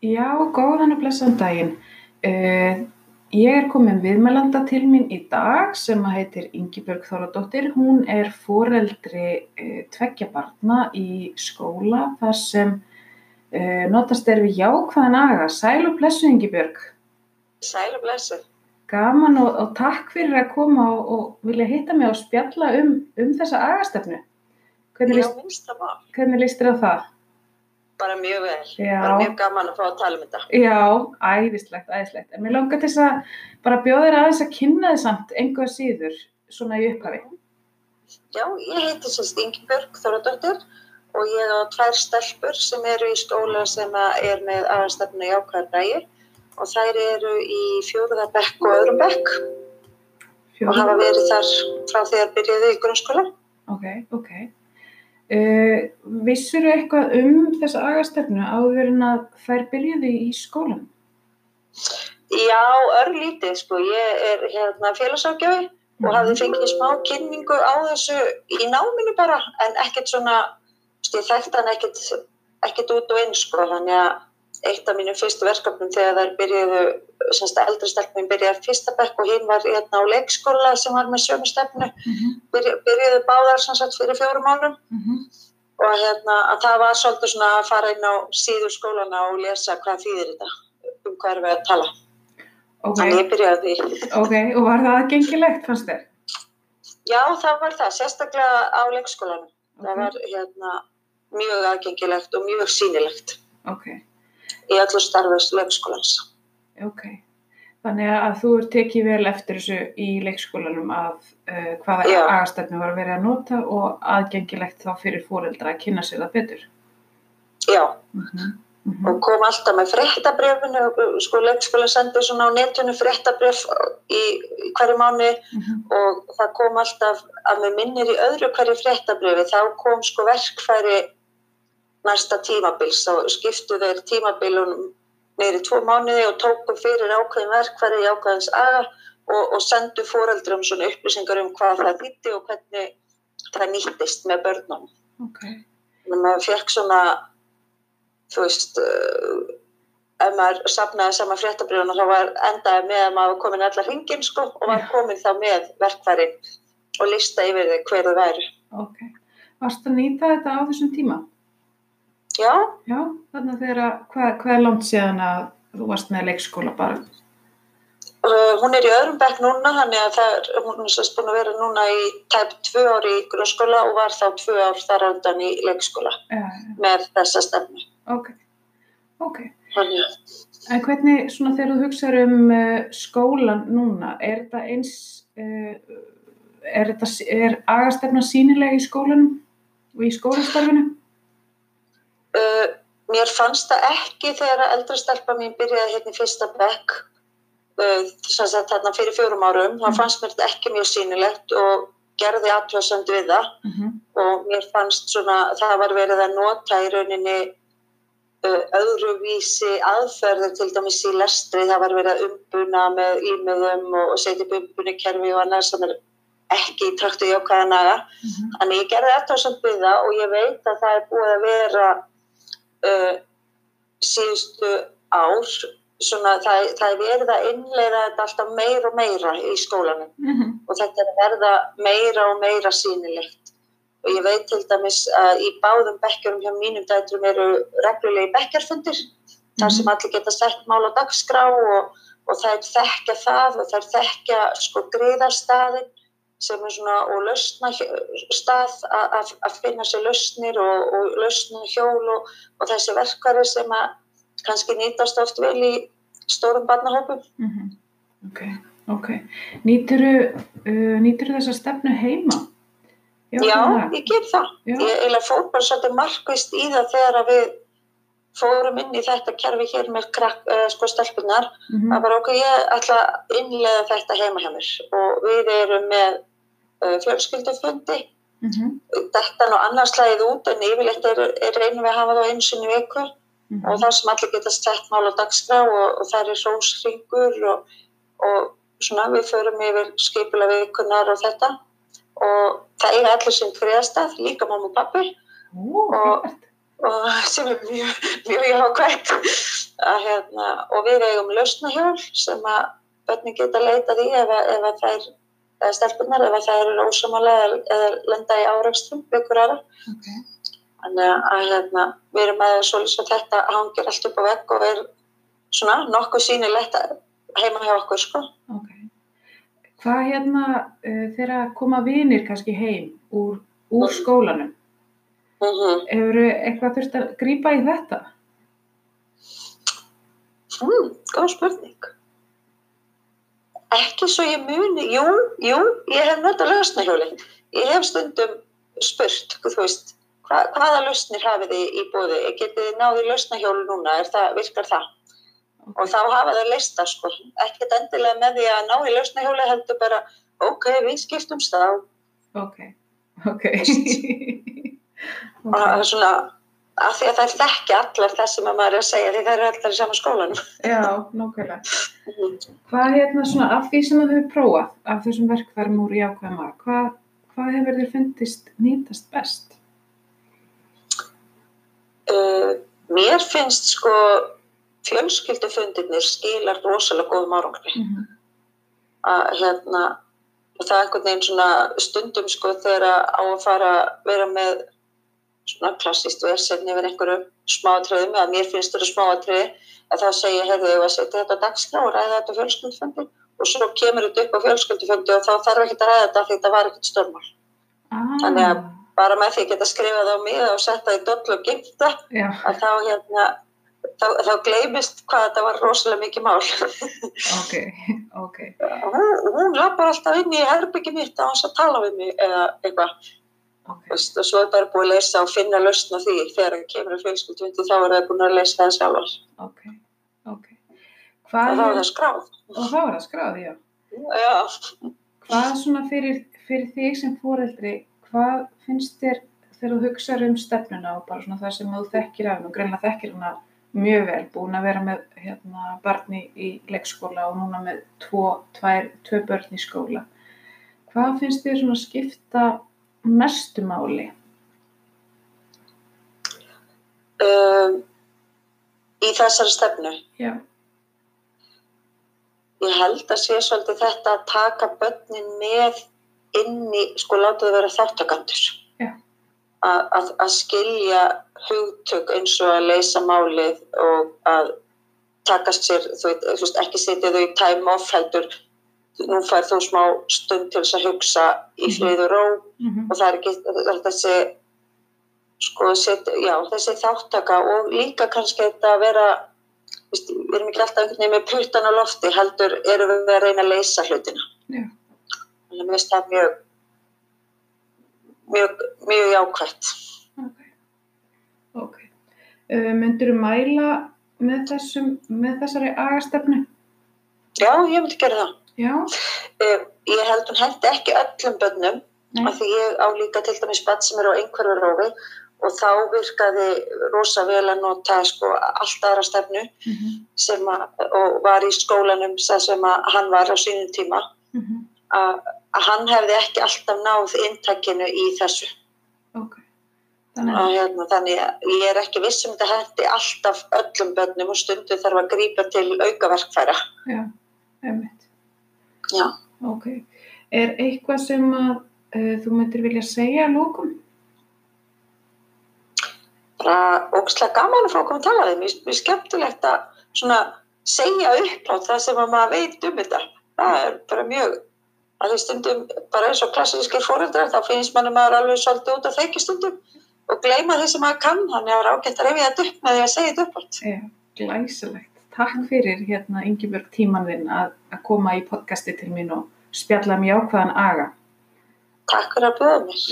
Já, góðan og blessan daginn. Uh, ég er komin viðmælanda til mín í dag sem að heitir Ingibjörg Þóradóttir. Hún er foreldri uh, tveggja barna í skóla þar sem uh, notast er við jákvæðan aga. Sæl og blessu Ingibjörg. Sæl og blessu. Gaman og, og takk fyrir að koma og, og vilja hitta mig og spjalla um, um þessa agastefnu. Hvernig líst þér á það? Bara mjög vel. Já. Bara mjög gaman að fá að tala um þetta. Já, æðislegt, æðislegt. En mér langar til þess að bara bjóða þér aðeins að kynna þið samt að síður svona í upphafi. Já, ég heiti sérst Ingibjörg Þóradóttir og ég á tvær stelpur sem eru í skóla sem er með aðastefnu jákvæðar bræði og þær eru í fjóruða bekk og öðrum bekk og hafa verið þar frá því að byrjaði í grunnskóla. Ok, ok. Uh, vissur eitthvað um þessa agastefnu áður en að þær byrjuði í skólan? Já, örlítið sko. Ég er hérna félagsákjafi og hafði fengið smá kynningu á þessu í náminu bara en ekkert svona, ég þekkti hann ekkert, ekkert út og inn sko þannig að eitt af mínum fyrstu verkefnum þegar þær byrjuðu, semst eldri stelpum byrjaði fyrsta bekk og hinn var hérna á leikskóla sem var með sömu stefnu Mm -hmm. Byrju, byrjuðu báðar sem sagt fyrir fjórum mánum og hérna að það var svolítið svona að fara inn á síður skólana og lesa hvað þýðir þetta um hvað erum við að tala Ok, þannig ég byrjaði því ok, og var það aðgengilegt fannst þér? Já, það var það, sérstaklega á leikskólanum. Það Ok. var hérna, mjög aðgengilegt og mjög sýnilegt Ok, í öllu starfis leikskólans. ok. Þannig að þú er tekið vel eftir þessu í leikskólanum að uh, hvaða Já. agastefnu var verið að nota og aðgengilegt þá fyrir fóreldra að kynna sér það betur. Já, Mm -hmm. og kom alltaf með fréttabrefinu, sko leikskólinn sendi svona á netinu fréttabref í, í hverju mánu og það kom alltaf að með minnir í öðru hverju fréttabrefi, þá kom sko verkfæri næsta tímabils, þá skiptu þeir tímabilunum neyri tvo mánuði og tóku fyrir ákveðin verkfæri í ákveðins aga og, og sendu fóreldrum svona upplýsingar um hvað það þýtti og hvernig það nýttist með börnum. Ok, Þannig að maður fekk svona, þú veist, uh, ef maður sapnaði sama fréttabrjónu þá var endaði með að maður komin allar hringin sko og var komin þá með verkfærin og lista yfir þau hver þau væri. ok. Varst að nýta þetta á þessum tíma? Já, Já, þannig að þegar, hvað, hvað er langt síðan að þú varst með leikskóla bara? uh, hún er í öðrum bekk núna, þannig að það, er- hún er sérst búin að vera núna í tæp tvö ár í grunnskóla og var þá tvö ár þar ándan í leikskóla Já, já, með þessa stefnu. ok, ok. Þannig að En hvernig, svona þegar þú hugsaður um uh, skólan núna, er þetta eins, uh, er er agastefna sínilega í skólanum og í skólastarfinu? Uh, mér fannst það ekki þegar að eldra stelpa mín byrjaði hérna í fyrsta bekk uh, þess að þarna fyrir fjórum árum þá Mm. fannst mér þetta ekki mjög sýnilegt og gerði aðtöðsend við það Uh -huh. og mér fannst svona það var verið að nota í rauninni uh, öðruvísi aðferður til dæmis í lestri það var verið að umbuna með ímiðum og, setja upp umbunikerfi og annað sem er ekki í traktu jákvæðanaga Þannig ég gerði aðtöðsand við það og ég veit að það er búið að vera uh, síðustu ár, svona það, það er verið að innleira þetta alltaf meira og meira í skólanum. Uh -huh. og þetta er að verða meira og meira sýnilegt. Og ég veit til dæmis að í báðum bekkjurum hjá mínum dætrum eru reglulegi bekkjarfundir. Þar sem allir geta sett mál á dagskrá og, og þær þekkja það og þær þekkja sko griðarstaðin sem er svona og lausna stað að- að að finna sér lausnir og, og lausna hjól og, og þessi verkari sem að kannski nýtast oft vel í stórum barnahópum. Uh -huh. Ok, ok. Nýturu, uh, þessa stefnu heima? Já, það. ég ger það. Já. Ég fór bara svolítið markvist í það þegar að við fórum inn í þetta kerfi hér með krakk, uh, sko stelpunar. Uh -huh. Það var okkur, ég ætla að innlega þetta heima hjá mér og við erum með fjölskyldufundi. Uh -huh. þetta nú annars slæðið út en yfirleitt er, er reynum við að hafa það einu sinni í viku. Mhm. og það sem allir geta sett mál á dagskrá og, og það er rósringur og, og svona við förum yfir skipula vikunar og þetta. Og það er allir sem friðastað, líka mamma og pappi Ó, Og- og sem er mjög, mjög jákvæmt að, hérna, og við eigum lausnahjól sem að börnin geta leitað í ef, ef að þær eða stelpunar ef að þær eru ósamálega eða, lenda í áreikstum ykkur aðra. ok, Þannig að hérna, við erum með svolítið að þetta hangir allt upp á vegg og er svona nokkuð sýnilegt heima hjá okkur sko. ok. Hvað hérna uh, þegar koma vinir kannski heim úr, úr skólanum? Mm Hefur eitthvað þurft að grípa í þetta? Mm, góð spurning. Ekki svo ég muni, jú, jú, ég hef notað lausnahjóli. Ég hef stundum spurt, þú veist, hva, hvaða lausnir hafið þið í bóði? Getið þið náðið lausnahjóli núna? Er það, virkar það? Og þá hafa þau leista, sko. Ekkert endilega með því að ná í lausnahjóli heldur bara, ok, við skiptumst á. Ok, ok. Og það er svona, af því að það er þekki allar það sem að maður er að segja því það eru allar í sama skólanum. Já, nákvæmlega. Hvað hérna svona af því sem þú hefur prófað af þessum verkfærum úr jákvæma, hvað, hvað hefur þér fundist nýtast best? Uh, mér finnst sko fjölskyldufundirnir skilar rosalega góðum árangri Mm -hmm. að hérna og það er einhvern veginn svona stundum sko þegar á að fara að vera með svona klassíst versen yfir einhverjum smáatriðum eða mér finnst þetta smáatriði að þá segja, heyrðu, ég var að setja þetta á dagskrá og ræða þetta á fjölskyldufundi? Og svo kemur þetta upp á fjölskyldufundi og þá þarf ekki að ræða þetta því þetta var ekkert stórmál. Ah, Þannig að- bara með því að geta skrifað á mig og setja í doll og gifta að þá hérna þá, þá gleymist hvað þetta var rosalega mikið mál. Ok, ok. hún, hún lappar alltaf inn í herbyggi mitt á hans að tala við mig eða eitthvað ok. veist, og svo er bara búið að leysa og finna lausn á því þegar hann kemur í fjölskyldufundi þá er það búin að leysa það sjálfur Ok, ok. og Hvað þá er það skráð og þá er það skráð, já. já, Hvað svona fyrir, fyrir þig sem fóreldri, hvað finnst þér þegar þú hugsaður um stefnuna og bara svona það sem þú þekkir af og greinlega þekkir hana mjög vel, búin að vera með hérna, barni í leikskóla og núna með tvo, tvær, tvö börn í skóla. Hvað finnst þér svona skipta mestu máli? um, í þessari stefnu Já, ég held að sé svolítið þetta að taka börnin með inn í, sko láta þau vera þáttakandur Já. að, að, skilja hugtök eins og að leysa málið og að taka sér, þú veist, ekki setja þau í time off nú fær þú smá stund til þess að hugsa í Mhm. frið og ró mm og það er ekki það þessi sko, set, já, þessi þáttaka og líka kannski þetta að vera veist, við erum ekki alltaf einhvern veginn með puttan á lofti heldur erum við að reyna að leysa hlutina Já. þannig að mér finnst það mjög mjög, mjög jákvætt ok. Ok. Uh, Myndur þú mæla með, þessum, með þessari agastefnu? já, ég myndi gera það Eh, ég held hún hendi ekki öllum bönnum af því ég á líka til dæmis bann sem er á einhverju rófi og þá virkaði rosa vel að nota sko allt aðra stefnu Mm -hmm. sem að, og var í skólanum sem hann var á sínum tíma Mm -hmm. að, hann hefði ekki alltaf náð inntakinu í þessu Ok. Þannig að, hérna, þannig að ég er ekki viss um þetta hendi alltaf öllum bönnum og stundu þarf að grípa til aukaverkfæra já, einmitt. Já. Ok. Er eitthvað sem að uh, þú myndir vilja segja að lókum? bara ógslag gaman að fá að koma að tala við mér er skemmtilegt að svona segja upp á það sem að maður veit um þetta það er bara mjög að því stundum bara eins og klassískir fóreldrar þá finnst manni maður alveg svolítið út af þeikki stundum og gleyma því sem maður kann að það er ágætt að reyfja þetta upp með því að segja þetta upp átt Já, glæsilegt. Takk fyrir hérna Ingibjörg tíman þinn að, að koma í podcasti til mín og spjalla um jákvæðan aga. Takk fyrir að bjóða mér